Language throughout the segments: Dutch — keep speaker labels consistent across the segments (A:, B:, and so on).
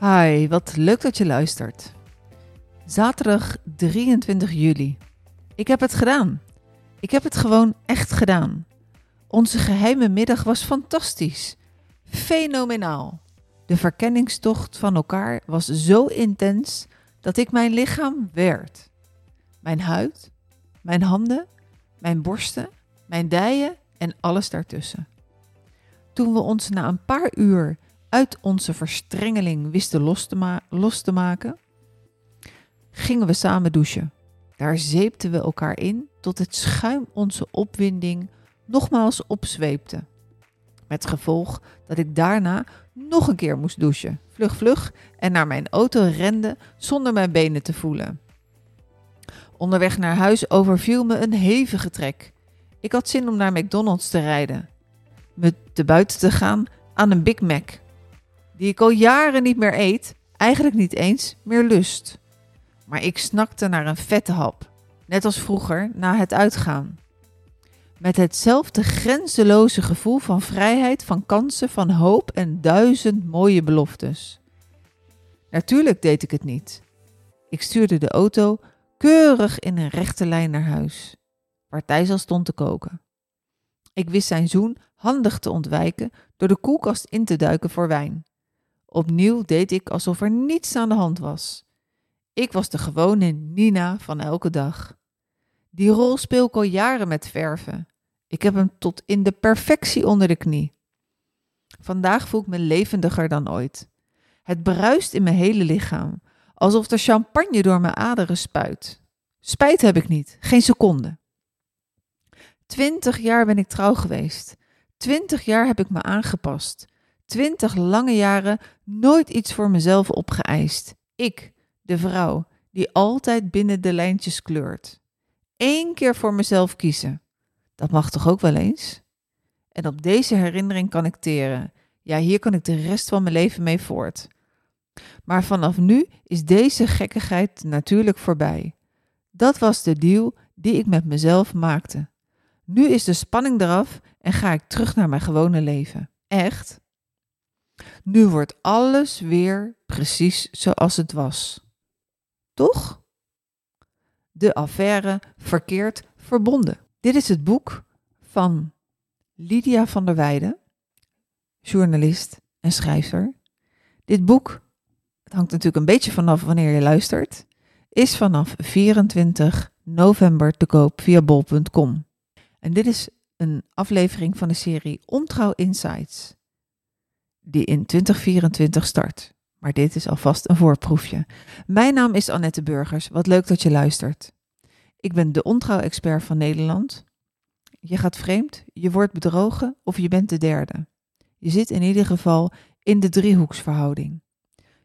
A: Hi, wat leuk dat je luistert. Zaterdag 23 juli. Ik heb het gedaan. Ik heb het gewoon echt gedaan. Onze geheime middag was fantastisch. Fenomenaal. De verkenningstocht van elkaar was zo intens dat ik mijn lichaam werd. Mijn huid, mijn handen, mijn borsten, mijn dijen en alles daartussen. Toen we ons na een paar uur uit onze verstrengeling wisten los te, los te maken, gingen we samen douchen. Daar zeepten we elkaar in tot het schuim onze opwinding nogmaals opzweepte. Met gevolg dat ik daarna nog een keer moest douchen, vlug vlug, en naar mijn auto rende zonder mijn benen te voelen. Onderweg naar huis overviel me een hevige trek. Ik had zin om naar McDonald's te rijden, me te buiten te gaan aan een Big Mac die ik al jaren niet meer eet, eigenlijk niet eens meer lust. Maar ik snakte naar een vette hap, net als vroeger na het uitgaan. Met hetzelfde grenzeloze gevoel van vrijheid, van kansen, van hoop en duizend mooie beloftes. Natuurlijk deed ik het niet. Ik stuurde de auto keurig in een rechte lijn naar huis, waar Thijs al stond te koken. Ik wist zijn zoen handig te ontwijken door de koelkast in te duiken voor wijn. Opnieuw deed ik alsof er niets aan de hand was. Ik was de gewone Nina van elke dag. Die rol speel ik al jaren met verven. Ik heb hem tot in de perfectie onder de knie. Vandaag voel ik me levendiger dan ooit. Het bruist in mijn hele lichaam, alsof er champagne door mijn aderen spuit. Spijt heb ik niet, geen seconde. Twintig jaar ben ik trouw geweest. Twintig jaar heb ik me aangepast twintig lange jaren nooit iets voor mezelf opgeëist. Ik, de vrouw, die altijd binnen de lijntjes kleurt. Eén keer voor mezelf kiezen. Dat mag toch ook wel eens? En op deze herinnering kan ik teren. Ja, hier kan ik de rest van mijn leven mee voort. Maar vanaf nu is deze gekkigheid natuurlijk voorbij. Dat was de deal die ik met mezelf maakte. Nu is de spanning eraf en ga ik terug naar mijn gewone leven. Echt. Nu wordt alles weer precies zoals het was. Toch? De affaire verkeerd verbonden. Dit is het boek van Lydia van der Weijden, journalist en schrijver. Dit boek, het hangt natuurlijk een beetje vanaf wanneer je luistert, is vanaf 24 november te koop via bol.com. En dit is een aflevering van de serie Ontrouw Insights die in 2024 start. Maar dit is alvast een voorproefje. Mijn naam is Annette Burgers. Wat leuk dat je luistert. Ik ben de ontrouw-expert van Nederland. Je gaat vreemd, je wordt bedrogen of je bent de derde. Je zit in ieder geval in de driehoeksverhouding.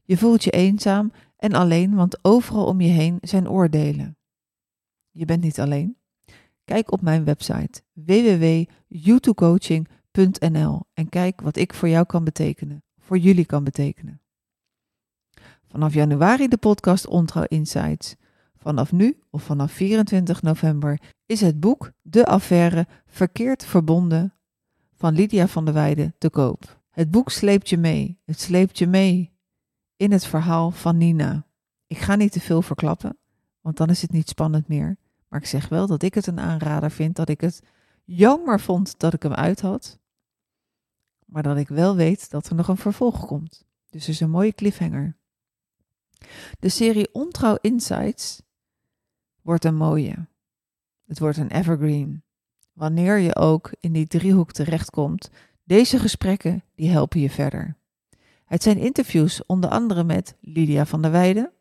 A: Je voelt je eenzaam en alleen, want overal om je heen zijn oordelen. Je bent niet alleen. Kijk op mijn website www.youtubecoaching.com en kijk wat ik voor jou kan betekenen, voor jullie kan betekenen. Vanaf januari de podcast Ontrouw Insights. Vanaf nu of vanaf 24 november is het boek De Affaire Verkeerd Verbonden van Lydia van der Weijden te koop. Het boek sleept je mee. Het sleept je mee in het verhaal van Nina. Ik ga niet te veel verklappen, want dan is het niet spannend meer. Maar ik zeg wel dat ik het een aanrader vind, dat ik het jammer vond dat ik hem uit had maar dat ik wel weet dat er nog een vervolg komt. Dus is een mooie cliffhanger. De serie Ontrouw Insights wordt een mooie. Het wordt een evergreen. Wanneer je ook in die driehoek terechtkomt, deze gesprekken die helpen je verder. Het zijn interviews onder andere met Lydia van der Weijden,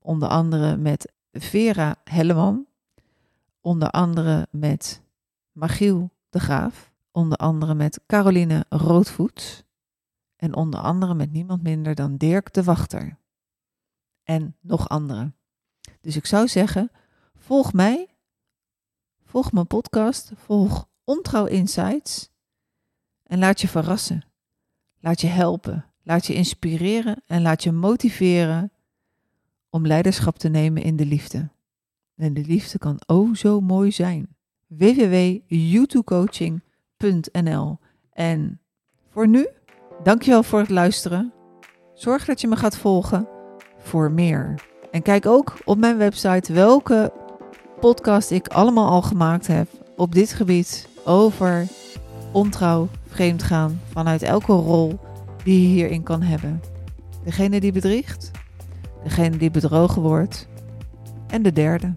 A: onder andere met Vera Helleman, onder andere met Magiel de Graaf, onder andere met Caroline Roodvoet en onder andere met niemand minder dan Dirk de Wachter. en nog andere. Dus ik zou zeggen, volg mij, volg mijn podcast, volg Ontrouw Insights en laat je verrassen. Laat je helpen, laat je inspireren en laat je motiveren om leiderschap te nemen in de liefde. En de liefde kan oh zo mooi zijn. En voor nu, dankjewel voor het luisteren. Zorg dat je me gaat volgen voor meer. En kijk ook op mijn website welke podcast ik allemaal al gemaakt heb op dit gebied over ontrouw, vreemdgaan vanuit elke rol die je hierin kan hebben. Degene die bedriegt, degene die bedrogen wordt en de derde.